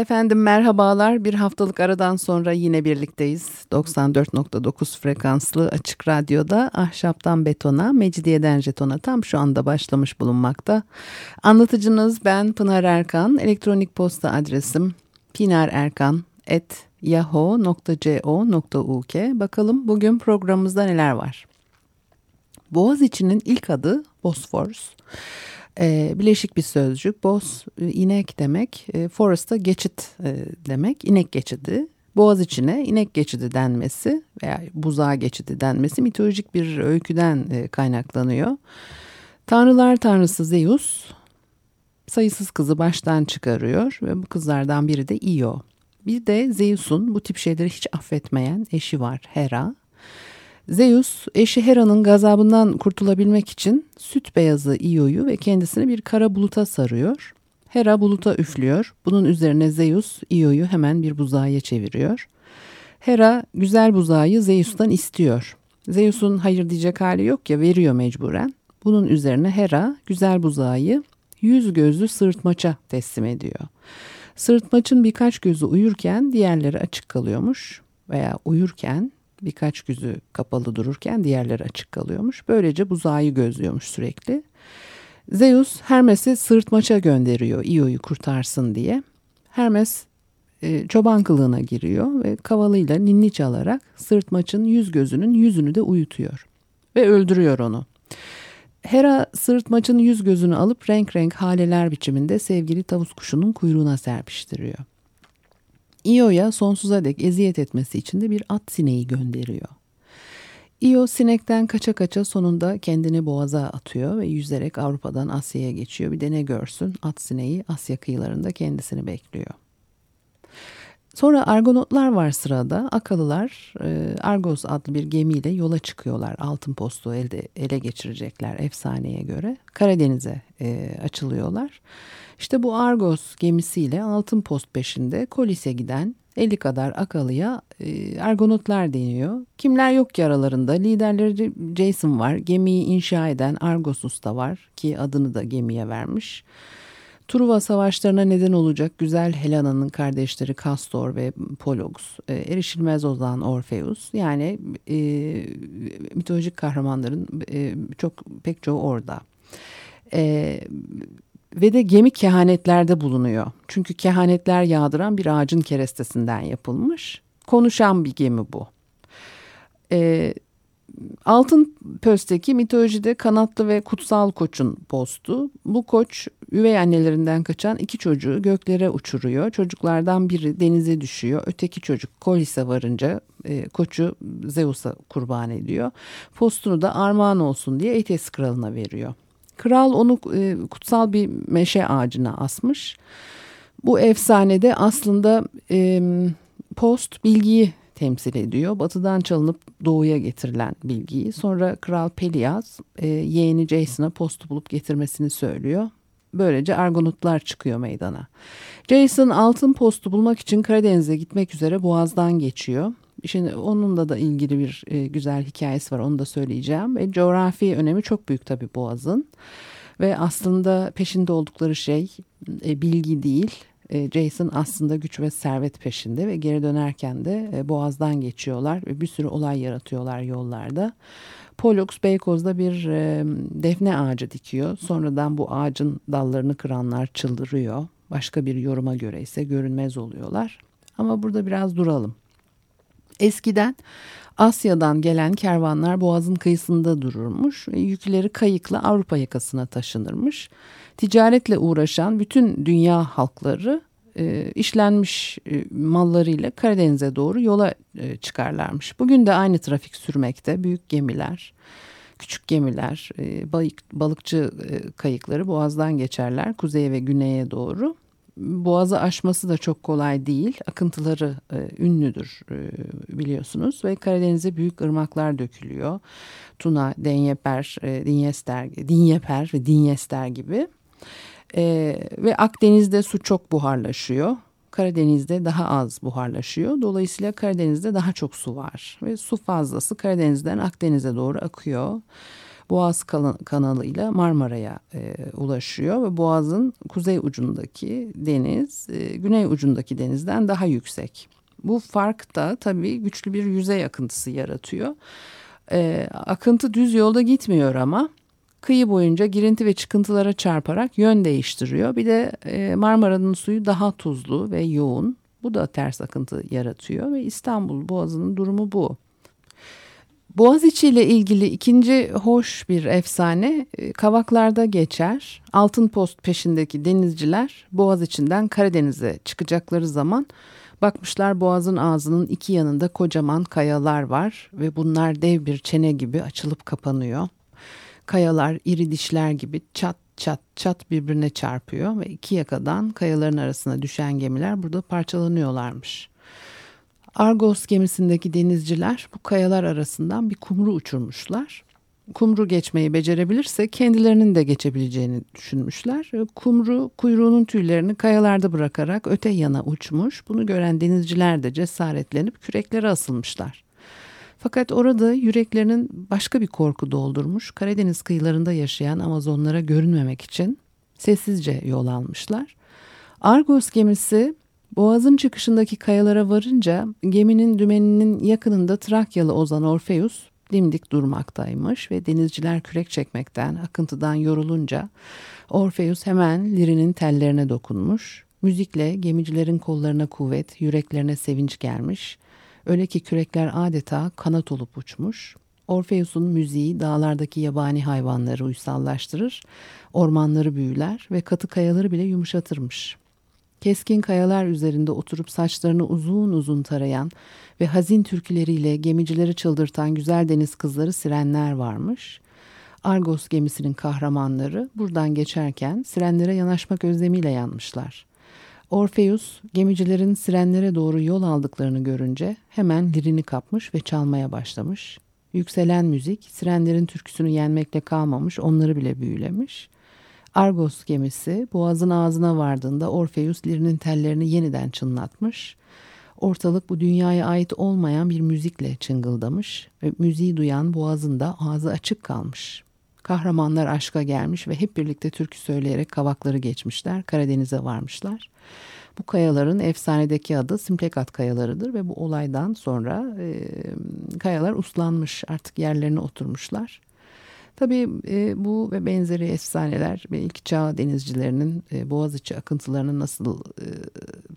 Efendim merhabalar. Bir haftalık aradan sonra yine birlikteyiz. 94.9 frekanslı açık radyoda ahşaptan betona, mecidiyeden jetona tam şu anda başlamış bulunmakta. Anlatıcınız ben Pınar Erkan. Elektronik posta adresim pinarerkan.yahoo.co.uk Bakalım bugün programımızda neler var? Boğaz içinin ilk adı Bosphorus. E, bileşik bir sözcük. Bos e, inek demek. E, forest da geçit e, demek. İnek geçidi. Boğaz içine inek geçidi denmesi veya buzağı geçidi denmesi mitolojik bir öyküden e, kaynaklanıyor. Tanrılar tanrısı Zeus sayısız kızı baştan çıkarıyor ve bu kızlardan biri de Io. Bir de Zeus'un bu tip şeyleri hiç affetmeyen eşi var Hera. Zeus eşi Hera'nın gazabından kurtulabilmek için süt beyazı Io'yu ve kendisini bir kara buluta sarıyor. Hera buluta üflüyor. Bunun üzerine Zeus Io'yu hemen bir buzağıya çeviriyor. Hera güzel buzağı Zeus'tan istiyor. Zeus'un hayır diyecek hali yok ya veriyor mecburen. Bunun üzerine Hera güzel buzağı yüz gözlü sırtmaça teslim ediyor. Sırtmaçın birkaç gözü uyurken diğerleri açık kalıyormuş veya uyurken birkaç gözü kapalı dururken diğerleri açık kalıyormuş. Böylece buzağı gözlüyormuş sürekli. Zeus Hermes'i sırtmaça gönderiyor Io'yu kurtarsın diye. Hermes e, çoban kılığına giriyor ve kavalıyla ninni çalarak sırtmaçın yüz gözünün yüzünü de uyutuyor. Ve öldürüyor onu. Hera sırtmaçın yüz gözünü alıp renk renk haleler biçiminde sevgili tavus kuşunun kuyruğuna serpiştiriyor. Io'ya sonsuza dek eziyet etmesi için de bir at sineği gönderiyor. Io sinekten kaça kaça sonunda kendini boğaza atıyor ve yüzerek Avrupa'dan Asya'ya geçiyor. Bir de ne görsün at sineği Asya kıyılarında kendisini bekliyor. Sonra Argonotlar var sırada. Akalılar e, Argos adlı bir gemiyle yola çıkıyorlar. Altın postu elde ele geçirecekler efsaneye göre. Karadeniz'e e, açılıyorlar. İşte bu Argos gemisiyle altın post peşinde Kolis'e giden 50 kadar akalıya e, Argonotlar deniyor. Kimler yok ki aralarında? Liderleri Jason var. Gemiyi inşa eden Argos Usta var ki adını da gemiye vermiş. Truva savaşlarına neden olacak güzel Helena'nın kardeşleri Castor ve Pollux, e, erişilmez olan Orpheus yani e, mitolojik kahramanların e, çok pek çoğu orada. E, ve de gemi kehanetlerde bulunuyor. Çünkü kehanetler yağdıran bir ağacın kerestesinden yapılmış. Konuşan bir gemi bu. E, Altın Pösteki mitolojide kanatlı ve kutsal koçun postu. Bu koç üvey annelerinden kaçan iki çocuğu göklere uçuruyor. Çocuklardan biri denize düşüyor. Öteki çocuk Kolis'e varınca e, koçu Zeus'a kurban ediyor. Postunu da armağan olsun diye Etes kralına veriyor. Kral onu e, kutsal bir meşe ağacına asmış. Bu efsanede aslında e, post bilgiyi temsil ediyor. Batıdan çalınıp doğuya getirilen bilgiyi. Sonra Kral Pelias e, yeğeni Jason'a postu bulup getirmesini söylüyor. Böylece Argonutlar çıkıyor meydana. Jason altın postu bulmak için Karadeniz'e gitmek üzere Boğaz'dan geçiyor. Şimdi onunla da ilgili bir e, güzel hikayesi var onu da söyleyeceğim. E, coğrafi önemi çok büyük tabii Boğaz'ın. Ve aslında peşinde oldukları şey e, bilgi değil. E, Jason aslında güç ve servet peşinde ve geri dönerken de e, Boğaz'dan geçiyorlar ve bir sürü olay yaratıyorlar yollarda. Pollux Beykoz'da bir e, defne ağacı dikiyor. Sonradan bu ağacın dallarını kıranlar çıldırıyor. Başka bir yoruma göre ise görünmez oluyorlar. Ama burada biraz duralım. Eskiden Asya'dan gelen kervanlar boğazın kıyısında dururmuş. Yükleri kayıkla Avrupa yakasına taşınırmış. Ticaretle uğraşan bütün dünya halkları e, işlenmiş e, mallarıyla Karadeniz'e doğru yola e, çıkarlarmış. Bugün de aynı trafik sürmekte. Büyük gemiler, küçük gemiler, e, balık, balıkçı e, kayıkları boğazdan geçerler kuzeye ve güneye doğru. Boğazı aşması da çok kolay değil. Akıntıları e, ünlüdür e, biliyorsunuz ve Karadeniz'e büyük ırmaklar dökülüyor. Tuna, Denyeper, e, Dinyester, Dinyeper ve Dinyester gibi. E, ve Akdeniz'de su çok buharlaşıyor. Karadeniz'de daha az buharlaşıyor. Dolayısıyla Karadeniz'de daha çok su var ve su fazlası Karadeniz'den Akdeniz'e doğru akıyor. Boğaz kanalıyla Marmara'ya e, ulaşıyor ve Boğaz'ın kuzey ucundaki deniz e, güney ucundaki denizden daha yüksek. Bu fark da tabii güçlü bir yüzey akıntısı yaratıyor. E, akıntı düz yolda gitmiyor ama kıyı boyunca girinti ve çıkıntılara çarparak yön değiştiriyor. Bir de e, Marmara'nın suyu daha tuzlu ve yoğun. Bu da ters akıntı yaratıyor ve İstanbul Boğazı'nın durumu bu. Boğaziçi ile ilgili ikinci hoş bir efsane e, Kavaklar'da geçer. Altın post peşindeki denizciler Boğaz içinden Karadeniz'e çıkacakları zaman bakmışlar Boğaz'ın ağzının iki yanında kocaman kayalar var ve bunlar dev bir çene gibi açılıp kapanıyor. Kayalar iri dişler gibi çat çat çat birbirine çarpıyor ve iki yakadan kayaların arasına düşen gemiler burada parçalanıyorlarmış. Argos gemisindeki denizciler bu kayalar arasından bir kumru uçurmuşlar. Kumru geçmeyi becerebilirse kendilerinin de geçebileceğini düşünmüşler. Kumru kuyruğunun tüylerini kayalarda bırakarak öte yana uçmuş. Bunu gören denizciler de cesaretlenip küreklere asılmışlar. Fakat orada yüreklerinin başka bir korku doldurmuş. Karadeniz kıyılarında yaşayan Amazonlara görünmemek için sessizce yol almışlar. Argos gemisi Boğazın çıkışındaki kayalara varınca geminin dümeninin yakınında Trakyalı Ozan Orfeus dimdik durmaktaymış ve denizciler kürek çekmekten, akıntıdan yorulunca Orfeus hemen lirinin tellerine dokunmuş. Müzikle gemicilerin kollarına kuvvet, yüreklerine sevinç gelmiş. Öyle ki kürekler adeta kanat olup uçmuş. Orfeus'un müziği dağlardaki yabani hayvanları uysallaştırır, ormanları büyüler ve katı kayaları bile yumuşatırmış. Keskin kayalar üzerinde oturup saçlarını uzun uzun tarayan ve hazin türküleriyle gemicileri çıldırtan güzel deniz kızları sirenler varmış. Argos gemisinin kahramanları buradan geçerken sirenlere yanaşmak özlemiyle yanmışlar. Orpheus gemicilerin sirenlere doğru yol aldıklarını görünce hemen lirini kapmış ve çalmaya başlamış. Yükselen müzik sirenlerin türküsünü yenmekle kalmamış onları bile büyülemiş.'' Argos gemisi boğazın ağzına vardığında Orpheus lirinin tellerini yeniden çınlatmış. Ortalık bu dünyaya ait olmayan bir müzikle çıngıldamış ve müziği duyan boğazın da ağzı açık kalmış. Kahramanlar aşka gelmiş ve hep birlikte türkü söyleyerek kavakları geçmişler, Karadeniz'e varmışlar. Bu kayaların efsanedeki adı Simplekat kayalarıdır ve bu olaydan sonra e, kayalar uslanmış artık yerlerine oturmuşlar. Tabii e, bu ve benzeri efsaneler ve ilk çağ denizcilerinin e, Boğaziçi akıntılarını nasıl e,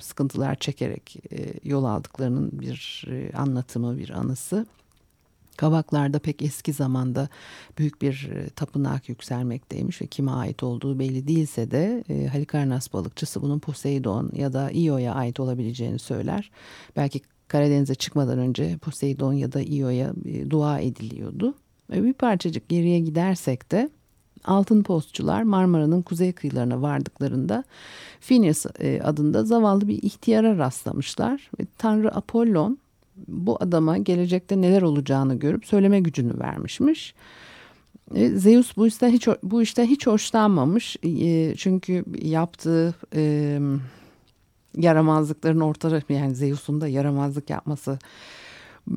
sıkıntılar çekerek e, yol aldıklarının bir e, anlatımı, bir anısı. Kavaklarda pek eski zamanda büyük bir e, tapınak yükselmekteymiş ve kime ait olduğu belli değilse de e, Halikarnas balıkçısı bunun Poseidon ya da Io'ya ait olabileceğini söyler. Belki Karadeniz'e çıkmadan önce Poseidon ya da Io'ya e, dua ediliyordu. Bir parçacık geriye gidersek de altın postçular Marmara'nın kuzey kıyılarına vardıklarında Phineas e, adında zavallı bir ihtiyara rastlamışlar. Ve Tanrı Apollon bu adama gelecekte neler olacağını görüp söyleme gücünü vermişmiş. E, Zeus bu işten hiç bu işten hiç hoşlanmamış. E, çünkü yaptığı yaramazlıkların ortada yani Zeus'un da yaramazlık yapması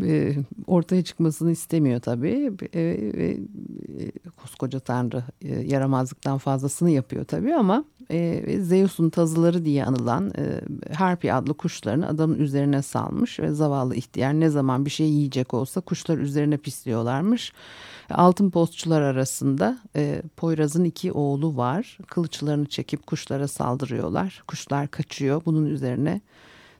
e, ortaya çıkmasını istemiyor tabii. E, e, koskoca tanrı e, yaramazlıktan fazlasını yapıyor tabii ama e, Zeus'un tazıları diye anılan e, Harpi adlı kuşlarını adamın üzerine salmış ve zavallı ihtiyar ne zaman bir şey yiyecek olsa kuşlar üzerine pisliyorlarmış. Altın postçular arasında e, Poyraz'ın iki oğlu var. Kılıçlarını çekip kuşlara saldırıyorlar. Kuşlar kaçıyor. Bunun üzerine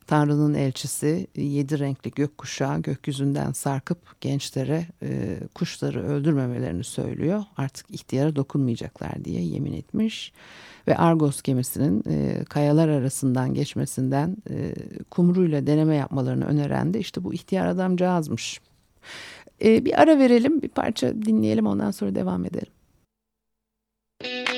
Tanrı'nın elçisi yedi renkli gökkuşağı gökyüzünden sarkıp gençlere e, kuşları öldürmemelerini söylüyor. Artık ihtiyara dokunmayacaklar diye yemin etmiş. Ve Argos gemisinin e, kayalar arasından geçmesinden e, kumruyla deneme yapmalarını öneren de işte bu ihtiyar adamcağızmış. E, bir ara verelim bir parça dinleyelim ondan sonra devam edelim. n'importe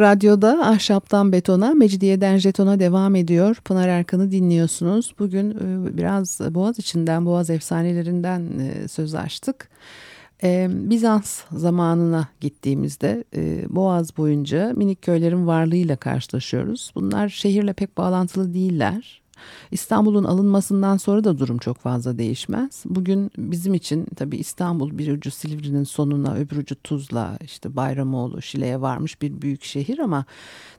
Radyo'da Ahşaptan Betona, Mecidiyeden Jeton'a devam ediyor. Pınar Erkan'ı dinliyorsunuz. Bugün e, biraz Boğaz içinden, Boğaz efsanelerinden e, söz açtık. E, Bizans zamanına gittiğimizde Boğaz boyunca minik köylerin varlığıyla karşılaşıyoruz. Bunlar şehirle pek bağlantılı değiller. İstanbul'un alınmasından sonra da durum çok fazla değişmez. Bugün bizim için tabii İstanbul bir ucu Silivri'nin sonuna öbür ucu Tuzla işte Bayramoğlu Şile'ye varmış bir büyük şehir ama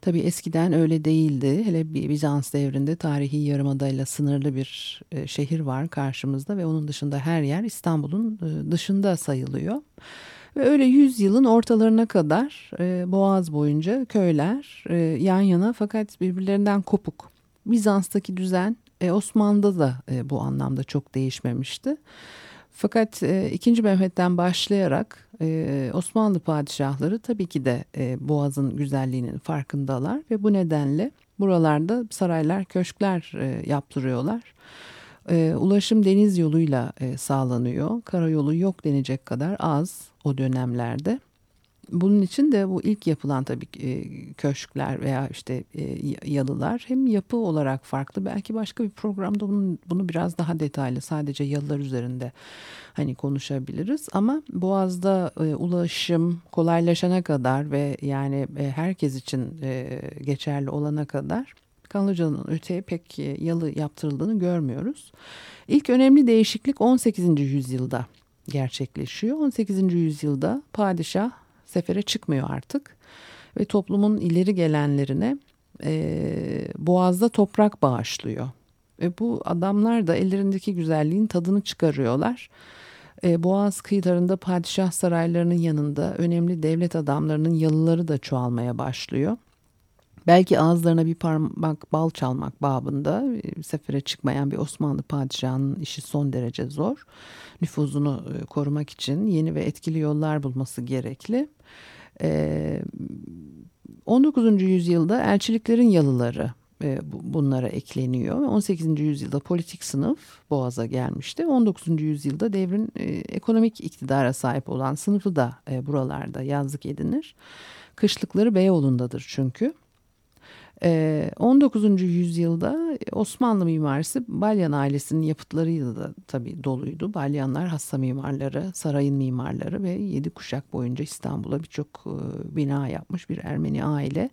tabii eskiden öyle değildi. Hele bir Bizans devrinde tarihi yarımadayla sınırlı bir e, şehir var karşımızda ve onun dışında her yer İstanbul'un e, dışında sayılıyor. Ve öyle yüzyılın ortalarına kadar e, Boğaz boyunca köyler e, yan yana fakat birbirlerinden kopuk. Bizans'taki düzen e, Osmanlı'da da e, bu anlamda çok değişmemişti. Fakat e, 2. Mehmet'ten başlayarak e, Osmanlı padişahları tabii ki de e, Boğaz'ın güzelliğinin farkındalar ve bu nedenle buralarda saraylar, köşkler e, yaptırıyorlar. E, ulaşım deniz yoluyla e, sağlanıyor. Karayolu yok denecek kadar az o dönemlerde. Bunun için de bu ilk yapılan tabii e, köşkler veya işte e, yalılar hem yapı olarak farklı. Belki başka bir programda bunu, bunu biraz daha detaylı sadece yalılar üzerinde hani konuşabiliriz. Ama Boğaz'da e, ulaşım kolaylaşana kadar ve yani herkes için geçerli olana kadar Kanlıca'nın öteye pek yalı yaptırıldığını görmüyoruz. İlk önemli değişiklik 18. yüzyılda gerçekleşiyor. 18. yüzyılda padişah sefere çıkmıyor artık ve toplumun ileri gelenlerine e, boğazda toprak bağışlıyor. Ve bu adamlar da ellerindeki güzelliğin tadını çıkarıyorlar. E, Boğaz kıyılarında padişah saraylarının yanında önemli devlet adamlarının yalıları da çoğalmaya başlıyor. Belki ağızlarına bir parmak bal çalmak babında e, sefere çıkmayan bir Osmanlı padişahının işi son derece zor. Nüfuzunu e, korumak için yeni ve etkili yollar bulması gerekli. 19. yüzyılda elçiliklerin yalıları bunlara ekleniyor. 18. yüzyılda politik sınıf Boğaz'a gelmişti. 19. yüzyılda devrin ekonomik iktidara sahip olan sınıfı da buralarda yazlık edinir. Kışlıkları Beyoğlu'ndadır çünkü. Ee, 19. yüzyılda Osmanlı mimarisi Balyan ailesinin yapıtlarıyla da tabii doluydu. Balyanlar hassa mimarları, sarayın mimarları ve yedi kuşak boyunca İstanbul'a birçok e, bina yapmış bir Ermeni aile.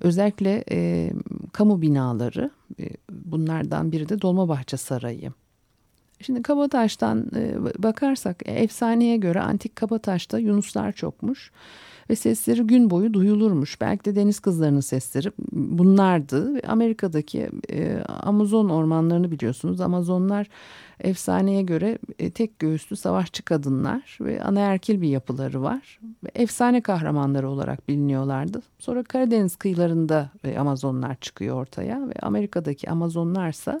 Özellikle e, kamu binaları e, bunlardan biri de Dolmabahçe Sarayı. Şimdi Kabataş'tan e, bakarsak efsaneye göre antik Kabataş'ta Yunuslar çokmuş ve sesleri gün boyu duyulurmuş. Belki de deniz kızlarının sesleri bunlardı. Amerika'daki e, Amazon ormanlarını biliyorsunuz. Amazonlar efsaneye göre e, tek göğüslü savaşçı kadınlar ve anaerkil bir yapıları var. Efsane kahramanları olarak biliniyorlardı. Sonra Karadeniz kıyılarında e, Amazonlar çıkıyor ortaya ve Amerika'daki Amazonlarsa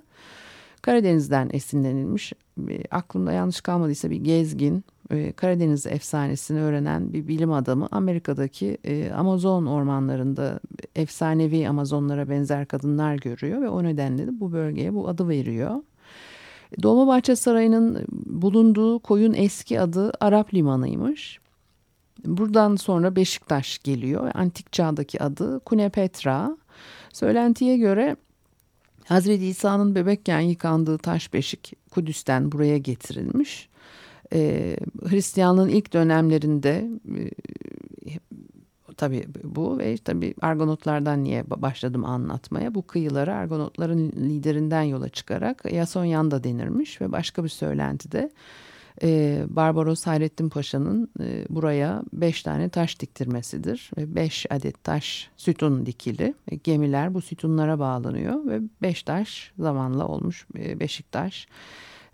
Karadeniz'den esinlenilmiş. E, aklımda yanlış kalmadıysa bir gezgin, e, Karadeniz efsanesini öğrenen bir bilim adamı Amerika'daki e, Amazon ormanlarında efsanevi Amazonlara benzer kadınlar görüyor ve o nedenle de bu bölgeye bu adı veriyor. Dolmabahçe Sarayı'nın bulunduğu koyun eski adı Arap Limanı'ymış. Buradan sonra Beşiktaş geliyor. Antik çağdaki adı Kunepetra. Söylentiye göre Hazreti İsa'nın bebekken yıkandığı taş beşik Kudüs'ten buraya getirilmiş. Ee, Hristiyanlığın ilk dönemlerinde e, tabii bu ve tabii Argonotlardan niye başladım anlatmaya. Bu kıyılara Argonotların liderinden yola çıkarak Yasonyan da denirmiş ve başka bir söylentide e, Barbaros Hayrettin Paşa'nın e, buraya beş tane taş diktirmesidir. Ve beş adet taş sütun dikili. E, gemiler bu sütunlara bağlanıyor ve beş taş zamanla olmuş e, Beşiktaş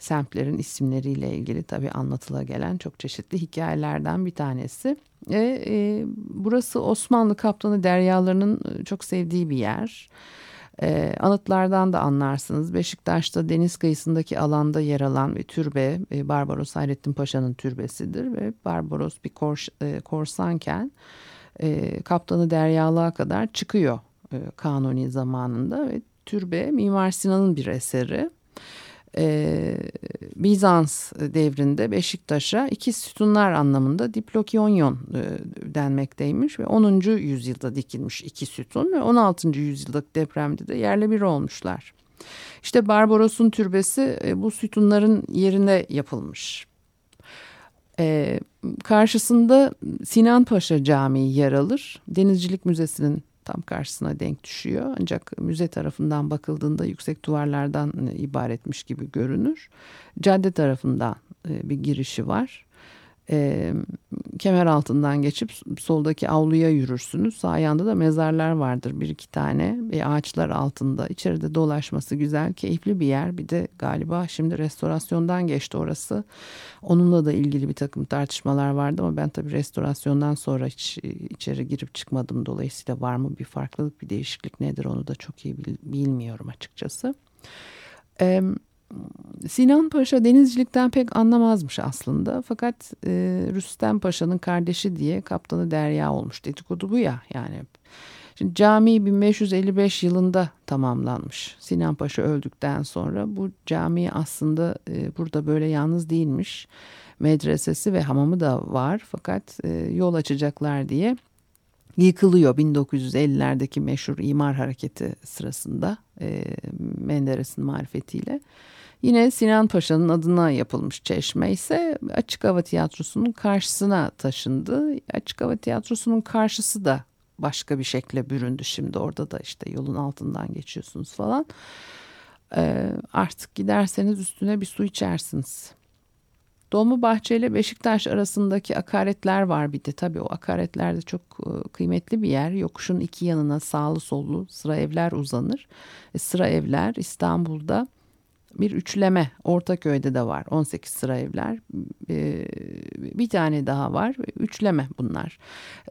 semtlerin isimleriyle ilgili tabii anlatıla gelen çok çeşitli hikayelerden bir tanesi. E, e, burası Osmanlı kaptanı deryalarının e, çok sevdiği bir yer. E, anıtlardan da anlarsınız. Beşiktaş'ta deniz kıyısındaki alanda yer alan bir türbe e, Barbaros Hayrettin Paşa'nın türbesidir ve Barbaros bir kors, e, korsanken e, kaptanı deryalığa kadar çıkıyor e, kanuni zamanında ve türbe Mimar Sinan'ın bir eseri e, Bizans devrinde Beşiktaş'a iki sütunlar anlamında diplokionyon e, denmekteymiş ve 10. yüzyılda dikilmiş iki sütun ve 16. yüzyıldaki depremde de yerle bir olmuşlar. İşte Barbaros'un türbesi e, bu sütunların yerine yapılmış. E, karşısında Sinan Paşa Camii yer alır. Denizcilik Müzesi'nin tam karşısına denk düşüyor. Ancak müze tarafından bakıldığında yüksek duvarlardan ibaretmiş gibi görünür. Cadde tarafından e, bir girişi var e, kemer altından geçip soldaki avluya yürürsünüz. Sağ yanda da mezarlar vardır bir iki tane ve ağaçlar altında. İçeride dolaşması güzel, keyifli bir yer. Bir de galiba şimdi restorasyondan geçti orası. Onunla da ilgili bir takım tartışmalar vardı ama ben tabii restorasyondan sonra hiç e, içeri girip çıkmadım. Dolayısıyla var mı bir farklılık, bir değişiklik nedir onu da çok iyi bilmiyorum açıkçası. Evet. Sinan Paşa denizcilikten pek anlamazmış aslında. Fakat e, Rüstem Paşa'nın kardeşi diye kaptanı Derya olmuş. Dedikodu bu ya yani. Şimdi cami 1555 yılında tamamlanmış. Sinan Paşa öldükten sonra bu cami aslında e, burada böyle yalnız değilmiş. Medresesi ve hamamı da var fakat e, yol açacaklar diye yıkılıyor 1950'lerdeki meşhur imar hareketi sırasında e, Menderes'in marifetiyle. Yine Sinan Paşa'nın adına yapılmış çeşme ise Açık Hava Tiyatrosu'nun karşısına taşındı. Açık Hava Tiyatrosu'nun karşısı da başka bir şekle büründü şimdi. Orada da işte yolun altından geçiyorsunuz falan. Ee, artık giderseniz üstüne bir su içersiniz. Dolmabahçe ile Beşiktaş arasındaki akaretler var bir de. Tabii o akaretler de çok e, kıymetli bir yer. Yokuşun iki yanına sağlı sollu sıra evler uzanır. E, sıra evler İstanbul'da bir üçleme. Ortaköy'de de var 18 sıra evler. Ee, bir tane daha var. Üçleme bunlar.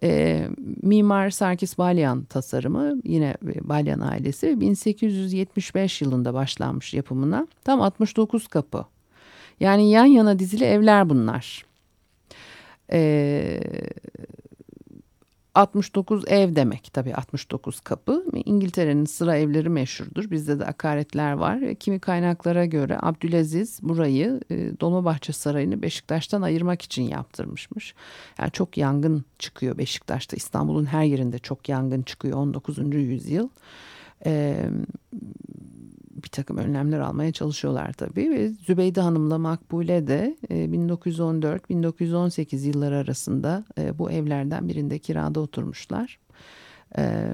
Ee, Mimar Sarkis Balyan tasarımı yine Balyan ailesi 1875 yılında başlanmış yapımına. Tam 69 kapı. Yani yan yana dizili evler bunlar. Ee, 69 ev demek tabii 69 kapı. İngiltere'nin sıra evleri meşhurdur. Bizde de akaretler var. Kimi kaynaklara göre Abdülaziz burayı e, Dolmabahçe Sarayı'nı Beşiktaş'tan ayırmak için yaptırmışmış. Yani çok yangın çıkıyor Beşiktaş'ta. İstanbul'un her yerinde çok yangın çıkıyor 19. yüzyıl. E, bir takım önlemler almaya çalışıyorlar tabii. Ve Zübeyde Hanım'la Makbule de 1914-1918 e, yılları arasında e, bu evlerden birinde kirada oturmuşlar. E,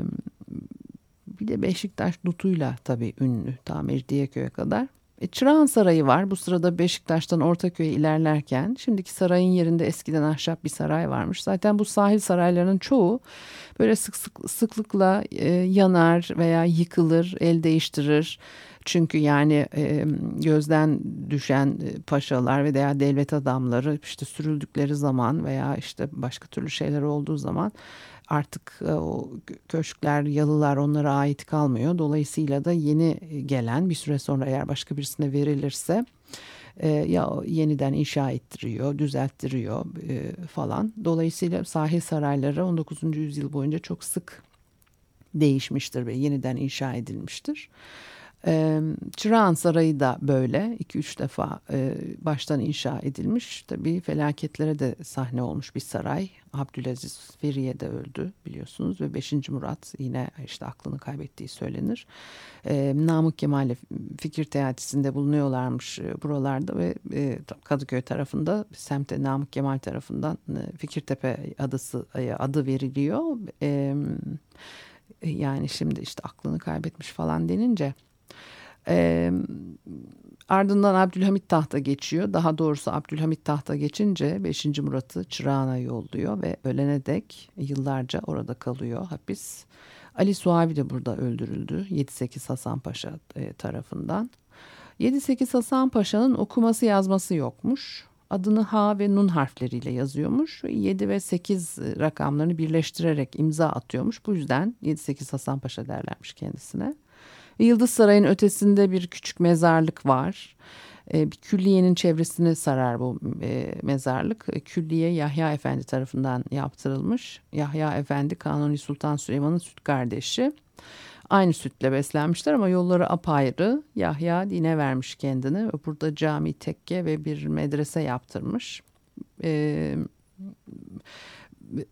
bir de Beşiktaş dutuyla tabii ünlü ta Mecidiyeköy'e kadar. Çırağan Sarayı var. Bu sırada Beşiktaş'tan Ortaköy'e ilerlerken şimdiki sarayın yerinde eskiden ahşap bir saray varmış. Zaten bu sahil saraylarının çoğu böyle sık, sık sıklıkla e, yanar veya yıkılır, el değiştirir. Çünkü yani e, gözden düşen e, paşalar veya devlet adamları işte sürüldükleri zaman veya işte başka türlü şeyler olduğu zaman artık e, o köşkler, yalılar onlara ait kalmıyor. Dolayısıyla da yeni gelen bir süre sonra eğer başka birisine verilirse e, ya yeniden inşa ettiriyor, düzelttiriyor e, falan. Dolayısıyla sahil sarayları 19. yüzyıl boyunca çok sık değişmiştir ve yeniden inşa edilmiştir. E, Çırağan Sarayı da böyle 2-3 defa e, baştan inşa edilmiş. Tabii felaketlere de sahne olmuş bir saray. Abdülaziz Feriye de öldü biliyorsunuz ve 5. Murat yine işte aklını kaybettiği söylenir. E, Namık Kemal fikir teatisinde bulunuyorlarmış e, buralarda ve e, Kadıköy tarafında semte Namık Kemal tarafından e, Fikirtepe adısı e, adı veriliyor. E, yani şimdi işte aklını kaybetmiş falan denince e, ardından Abdülhamit tahta geçiyor. Daha doğrusu Abdülhamit tahta geçince 5. Murat'ı Çırağan'a yolluyor ve ölene dek yıllarca orada kalıyor hapis. Ali Suavi de burada öldürüldü 7-8 Hasan Paşa e, tarafından. 7-8 Hasan Paşa'nın okuması yazması yokmuş. Adını H ve Nun harfleriyle yazıyormuş. 7 ve 8 rakamlarını birleştirerek imza atıyormuş. Bu yüzden 7-8 Hasan Paşa derlermiş kendisine. Yıldız Sarayı'nın ötesinde bir küçük mezarlık var. E, bir külliyenin çevresini sarar bu e, mezarlık. E, külliye Yahya Efendi tarafından yaptırılmış. Yahya Efendi Kanuni Sultan Süleyman'ın süt kardeşi. Aynı sütle beslenmişler ama yolları apayrı. Yahya dine vermiş kendini. Burada cami, tekke ve bir medrese yaptırmış. Ee,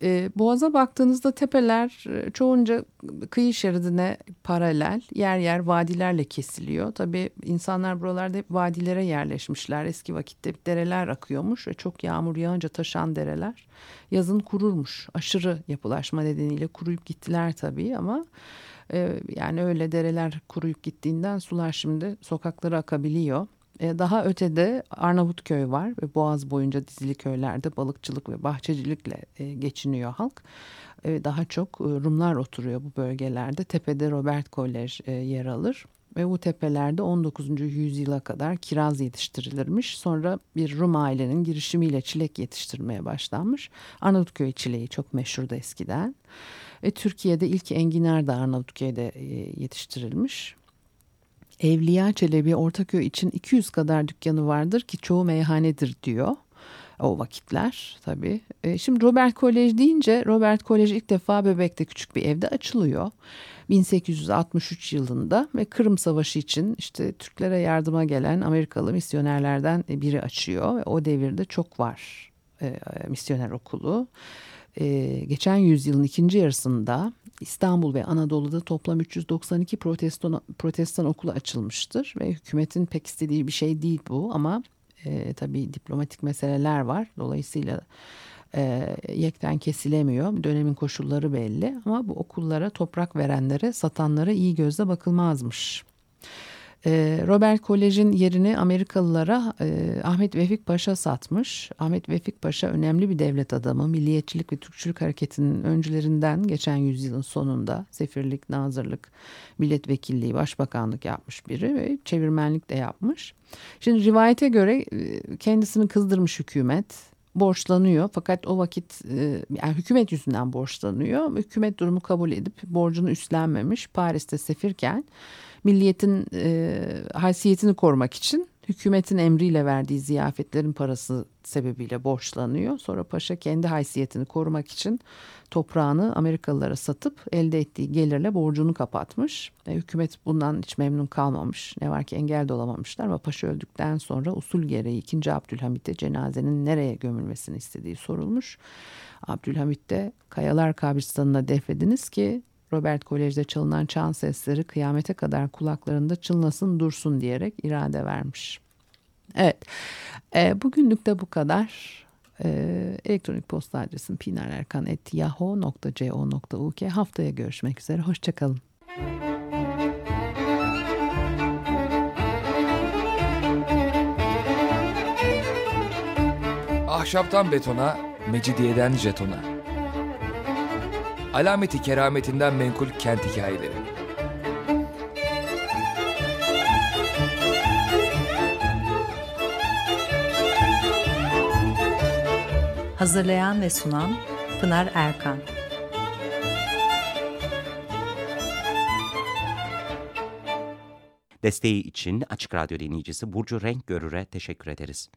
e, Boğaz'a baktığınızda tepeler e, çoğunca kıyı şeridine paralel yer yer vadilerle kesiliyor. Tabii insanlar buralarda hep vadilere yerleşmişler. Eski vakitte dereler akıyormuş ve çok yağmur yağınca taşan dereler yazın kururmuş. Aşırı yapılaşma nedeniyle kuruyup gittiler tabii ama e, yani öyle dereler kuruyup gittiğinden sular şimdi sokaklara akabiliyor. E, daha ötede Arnavutköy var ve Boğaz boyunca dizili köylerde balıkçılık ve bahçecilikle e, geçiniyor halk. E, daha çok Rumlar oturuyor bu bölgelerde. Tepede Robert Kolej yer alır. Ve bu tepelerde 19. yüzyıla kadar kiraz yetiştirilirmiş. Sonra bir Rum ailenin girişimiyle çilek yetiştirmeye başlanmış. Arnavutköy çileği çok meşhurdu eskiden. Ve Türkiye'de ilk enginar da Arnavutköy'de yetiştirilmiş. Evliya Çelebi Ortaköy için 200 kadar dükkanı vardır ki çoğu meyhanedir diyor. O vakitler tabii. E, şimdi Robert Kolej deyince Robert Kolej ilk defa Bebek'te küçük bir evde açılıyor. 1863 yılında ve Kırım Savaşı için işte Türklere yardıma gelen Amerikalı misyonerlerden biri açıyor. Ve o devirde çok var e, misyoner okulu. E, geçen yüzyılın ikinci yarısında İstanbul ve Anadolu'da toplam 392 protestan, protestan okulu açılmıştır ve hükümetin pek istediği bir şey değil bu ama e, tabii diplomatik meseleler var. Dolayısıyla e, yekten kesilemiyor. Dönemin koşulları belli ama bu okullara toprak verenlere, satanlara iyi gözle bakılmazmış. Ee, Robert Kolej'in yerini Amerikalılara e, Ahmet Vefik Paşa satmış. Ahmet Vefik Paşa önemli bir devlet adamı. Milliyetçilik ve Türkçülük hareketinin öncülerinden geçen yüzyılın sonunda sefirlik, nazırlık, milletvekilliği, başbakanlık yapmış biri ve çevirmenlik de yapmış. Şimdi rivayete göre e, kendisini kızdırmış hükümet borçlanıyor fakat o vakit e, yani hükümet yüzünden borçlanıyor. Hükümet durumu kabul edip borcunu üstlenmemiş. Paris'te sefirken milliyetin e, haysiyetini korumak için hükümetin emriyle verdiği ziyafetlerin parası sebebiyle borçlanıyor. Sonra paşa kendi haysiyetini korumak için toprağını Amerikalılara satıp elde ettiği gelirle borcunu kapatmış. E, hükümet bundan hiç memnun kalmamış. Ne var ki engel de olamamışlar ama paşa öldükten sonra usul gereği 2. Abdülhamit'e cenazenin nereye gömülmesini istediği sorulmuş. Abdülhamit de Kayalar kabristanına defediniz ki Robert Kolej'de çalınan çan sesleri kıyamete kadar kulaklarında çınlasın dursun diyerek irade vermiş. Evet, e, bugünlük de bu kadar. E, elektronik posta adresim pinarerkan.yahoo.co.uk Haftaya görüşmek üzere, hoşçakalın. Ahşaptan betona, mecidiyeden jetona. Alameti kerametinden menkul kent hikayeleri. Hazırlayan ve sunan Pınar Erkan. Desteği için Açık Radyo dinleyicisi Burcu Renk Görür'e teşekkür ederiz.